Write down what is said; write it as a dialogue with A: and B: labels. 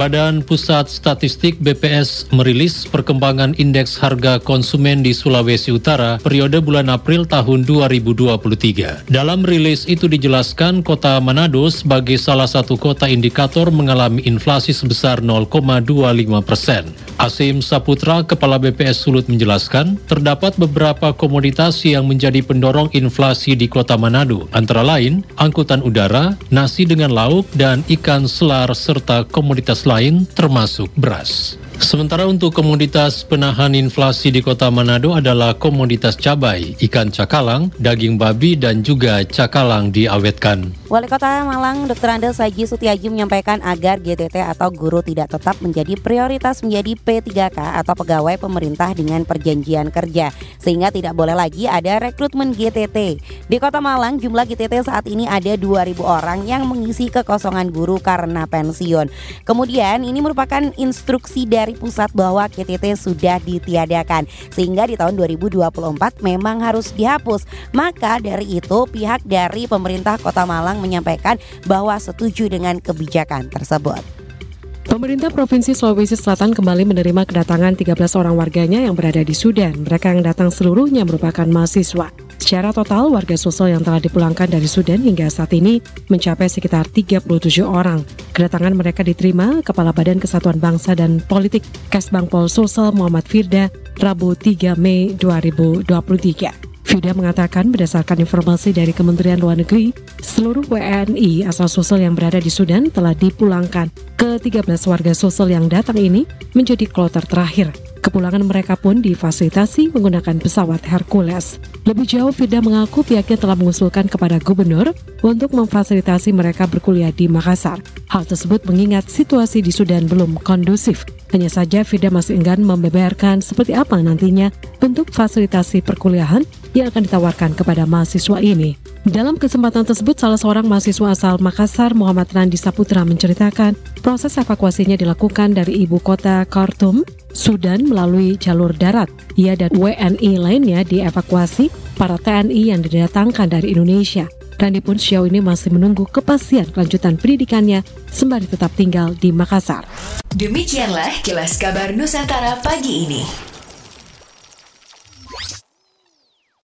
A: Badan Pusat Statistik BPS merilis perkembangan indeks harga konsumen di Sulawesi Utara periode bulan April tahun 2023. Dalam rilis itu dijelaskan kota Manado sebagai salah satu kota indikator mengalami inflasi sebesar 0,25 persen. Asim Saputra, Kepala BPS Sulut menjelaskan, terdapat beberapa komoditas yang menjadi pendorong inflasi di kota Manado, antara lain angkutan udara, nasi dengan lauk, dan ikan selar serta komoditas lain termasuk beras. Sementara untuk komoditas penahan inflasi di kota Manado adalah komoditas cabai, ikan cakalang, daging babi, dan juga cakalang diawetkan.
B: Wali Kota Malang, Dr. Andes Haji Sutiaji menyampaikan agar GTT atau guru tidak tetap menjadi prioritas menjadi P3K atau pegawai pemerintah dengan perjanjian kerja, sehingga tidak boleh lagi ada rekrutmen GTT. Di Kota Malang, jumlah GTT saat ini ada 2.000 orang yang mengisi kekosongan guru karena pensiun. Kemudian ini merupakan instruksi dari pusat bahwa KTT sudah ditiadakan sehingga di tahun 2024 memang harus dihapus. Maka dari itu pihak dari pemerintah Kota Malang menyampaikan bahwa setuju dengan kebijakan tersebut.
C: Pemerintah Provinsi Sulawesi Selatan kembali menerima kedatangan 13 orang warganya yang berada di Sudan. Mereka yang datang seluruhnya merupakan mahasiswa. Secara total, warga Sulsel yang telah dipulangkan dari Sudan hingga saat ini mencapai sekitar 37 orang. Kedatangan mereka diterima Kepala Badan Kesatuan Bangsa dan Politik Kesbangpol Sulsel Muhammad Firda Rabu 3 Mei 2023. Firda mengatakan berdasarkan informasi dari Kementerian Luar Negeri, seluruh WNI asal Sulsel yang berada di Sudan telah dipulangkan. Ke-13 warga Sulsel yang datang ini menjadi kloter terakhir. Kepulangan mereka pun difasilitasi menggunakan pesawat Hercules. Lebih jauh, Firda mengaku pihaknya telah mengusulkan kepada gubernur untuk memfasilitasi mereka berkuliah di Makassar. Hal tersebut mengingat situasi di Sudan belum kondusif. Hanya saja Firda masih enggan membeberkan seperti apa nantinya bentuk fasilitasi perkuliahan yang akan ditawarkan kepada mahasiswa ini. Dalam kesempatan tersebut, salah seorang mahasiswa asal Makassar, Muhammad Randi Saputra, menceritakan proses evakuasinya dilakukan dari ibu kota Khartoum, Sudan melalui jalur darat. Ia dan WNI lainnya dievakuasi para TNI yang didatangkan dari Indonesia. Randi pun sejauh ini masih menunggu kepastian kelanjutan pendidikannya sembari tetap tinggal di Makassar.
D: Demikianlah kilas kabar Nusantara pagi ini.